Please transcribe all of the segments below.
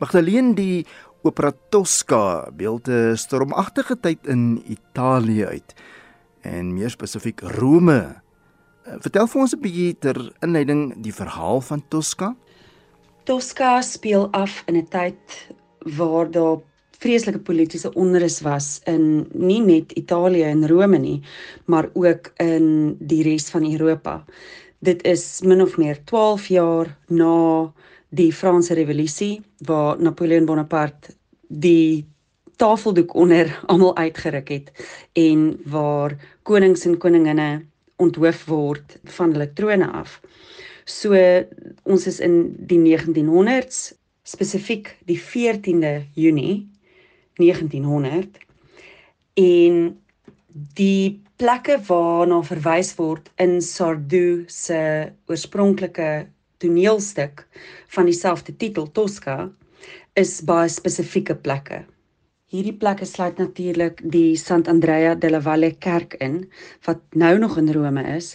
Magdalene die Opera Tosca beeld 'n stormagtige tyd in Italië uit en meer spesifiek Rome. Eh, vertel vir ons 'n bietjie ter inleiding die verhaal van Tosca. Tosca speel af in 'n tyd waar daar vreeslike politieke onrus was in nie net Italië en Rome nie, maar ook in die res van Europa. Dit is min of meer 12 jaar na die Franse Revolusie waar Napoleon Bonaparte die tafeldoek onder almal uitgeruk het en waar konings en koninginne onthoof word van hulle trone af. So ons is in die 1900s, spesifiek die 14de Junie 1900 en die plekke waarna verwys word in Sardou se oorspronklike toneelstuk van dieselfde titel Tosca is baie spesifieke plekke. Hierdie plekke sluit natuurlik die Sant'Andrea della Valle kerk in wat nou nog in Rome is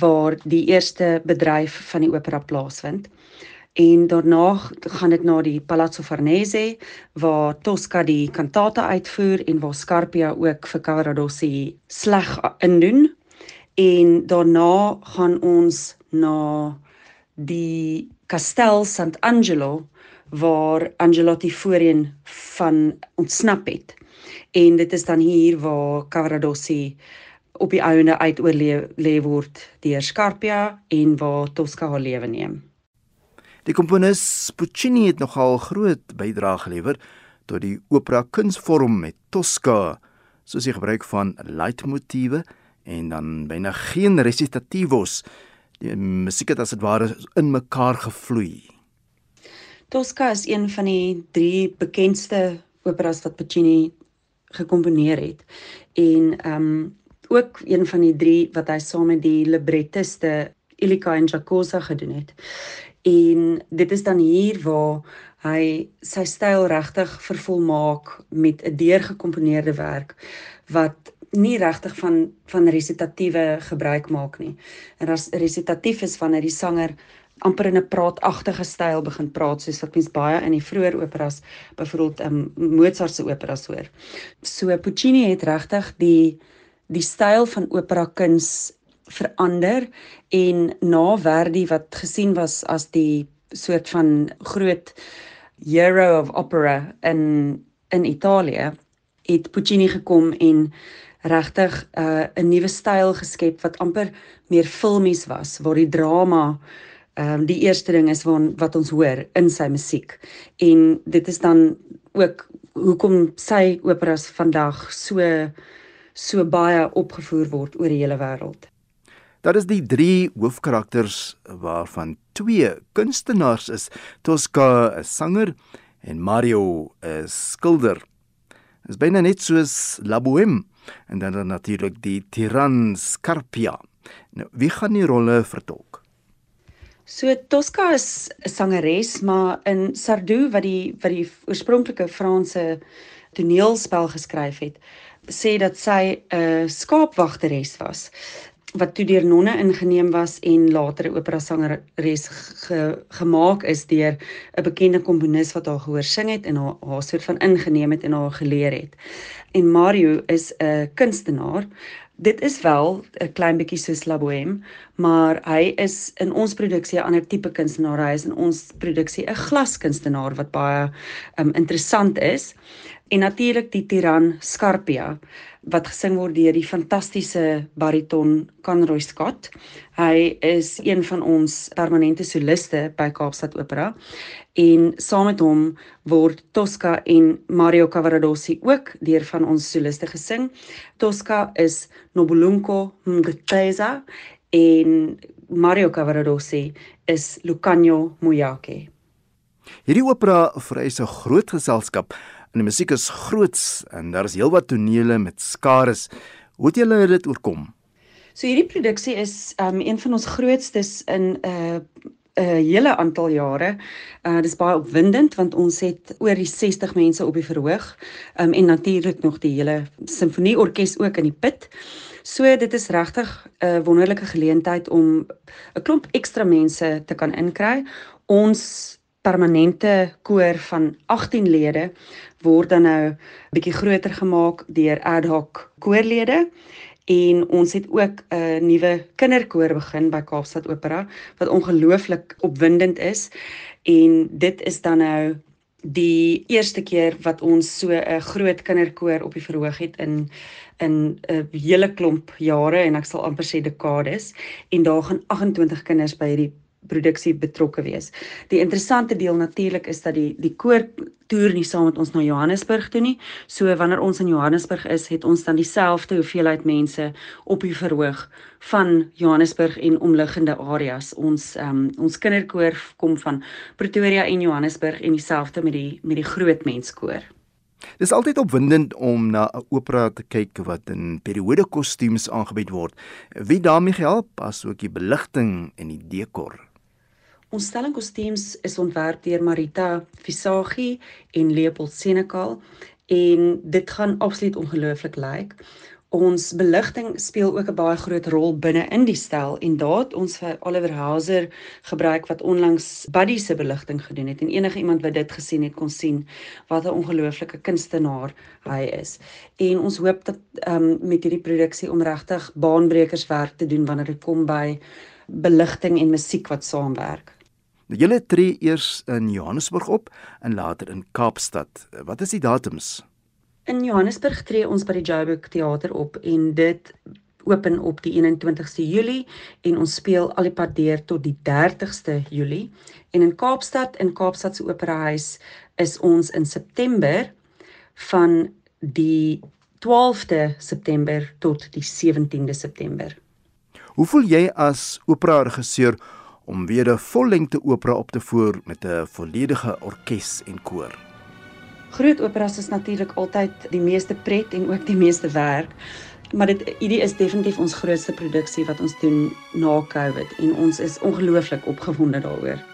waar die eerste bedryf van die opera plaasvind. En daarna gaan dit na die Palazzo Farnese waar Tosca die kantata uitvoer en waar Scarpia ook vir Cavaradossi sleg indoen. En daarna gaan ons na die Castel Sant'Angelo waar Angelotti voorheen van ontsnap het. En dit is dan hier waar Cavaradossi op die ouene uit oorleef word deur Scarpia en waar Tosca haar lewe neem. Die komponis Puccini het nogal groot bydrae gelewer tot die opera kunsvorm met Tosca, soos die gebruik van leitmotiewe en dan byna geen recitativos. Die musiek het as dit ware in mekaar gevloei. Tosca is een van die drie bekendste operas wat Puccini gekomponeer het en ehm um, ook een van die drie wat hy saam met die librettiste Ilika en Giacosa gedoen het. En dit is dan hier waar hy sy styl regtig vervolmaak met 'n deurgekomponeerde werk wat nie regtig van van resitatiewe gebruik maak nie. En as resitatief is wanneer die sanger amper in 'n praatagtige styl begin praat soos wat mens baie in die vroeë operas byvoorbeeld um, Mozart se operas hoor. So Puccini het regtig die die styl van opera kuns verander en na Verdi wat gesien was as die soort van groot hero of opera in in Italië het Puccini gekom en regtig uh, 'n nuwe styl geskep wat amper meer filmies was waar die drama ehm um, die eerste ding is wat wat ons hoor in sy musiek. En dit is dan ook hoekom sy operas vandag so so baie opgevoer word oor die hele wêreld. Daar is die drie hoofkarakters waarvan twee kunstenaars is. Tosca, 'n sanger en Mario, 'n skilder. Dit is byna net soos La Bohème en dan natuurlik die tiran Scarpia. Nou, wie gaan die rolle vertolk? So Tosca is 'n sangeres, maar in Sardou wat die wat die oorspronklike Franse toneelspel geskryf het, sê dat sy 'n skaapwagteres was wat toe deur nonne ingeneem was en later 'n opera sangeres ge, gemaak is deur 'n bekende komponis wat haar gehoor sing het en haar haar soort van ingeneem het en haar geleer het. En Mario is 'n kunstenaar dit is wel 'n klein bietjie soos La Bohème, maar hy is in ons produksie 'n ander tipe kunstenaar. Hy is in ons produksie 'n glaskunstenaar wat baie um, interessant is. En natuurlik die tiran Scarpia wat gesing word deur die fantastiese bariton Conroy Scott. Hy is een van ons permanente soliste by Kaapstad Opera en saam met hom word Tosca en Mario Cavaradossi ook deur van ons soliste gesing. Tosca is Nobulunko Mgteza en Mario Cavaradossi is Lucanio Muyake. Hierdie opera vereis 'n groot geselskap en die musiek is groots en daar is heelwat tonele met skares. Hoe het julle dit oorkom? So hierdie produksie is um een van ons grootstes in 'n uh, 'n uh, hele aantal jare. Uh dis baie opwindend want ons het oor die 60 mense op die verhoog. Um en natuurlik nog die hele simfonieorkes ook in die pit. So dit is regtig 'n wonderlike geleentheid om 'n klomp ekstra mense te kan inkry. Ons permanente koor van 18 lede word dan nou bietjie groter gemaak deur ad hoc koorlede. En ons het ook 'n nuwe kinderkoor begin by Kaapstad Opera wat ongelooflik opwindend is. En dit is dan nou die eerste keer wat ons so 'n groot kinderkoor op die verhoog het in in 'n hele klomp jare en ek sal amper sê dekades. En daar gaan 28 kinders by hierdie produksie betrokke wees. Die interessante deel natuurlik is dat die die koor toer nie saam met ons na Johannesburg toe nie. So wanneer ons in Johannesburg is, het ons dan dieselfde hoeveelheid mense op die verhoog van Johannesburg en omliggende areas. Ons ehm um, ons kinderkoor kom van Pretoria en Johannesburg en dieselfde met die met die groot menskoor. Dis altyd opwindend om na 'n opera te kyk wat in periode kostuums aangebied word. Wie daarmee help, asook die beligting en die dekor. Ons stelling kostuums is ontwerp deur Marita Visagie en Leopold Senekal en dit gaan absoluut ongelooflik lyk. Ons beligting speel ook 'n baie groot rol binne in die stel en daad ons vir Oliver Hauser gebruik wat onlangs Buddy se beligting gedoen het en enige iemand wat dit gesien het kon sien wat 'n ongelooflike kunstenaar hy is. En ons hoop dat um, met hierdie produksie om regtig baanbrekers werk te doen wanneer dit kom by beligting en musiek wat saamwerk. Julle tree eers in Johannesburg op en later in Kaapstad. Wat is die datums? In Johannesburg tree ons by die Joburg Theater op en dit open op die 21ste Julie en ons speel al die pad deur tot die 30ste Julie. En in Kaapstad in Kaapstad se Operahuis is ons in September van die 12de September tot die 17de September. Hoe voel jy as opera regisseur om weer 'n vollengte opera op te voer met 'n volledige orkes en koor. Groot operas is natuurlik altyd die meeste pret en ook die meeste werk, maar dit hierdie is definitief ons grootste produksie wat ons doen na Covid en ons is ongelooflik opgewonde daaroor.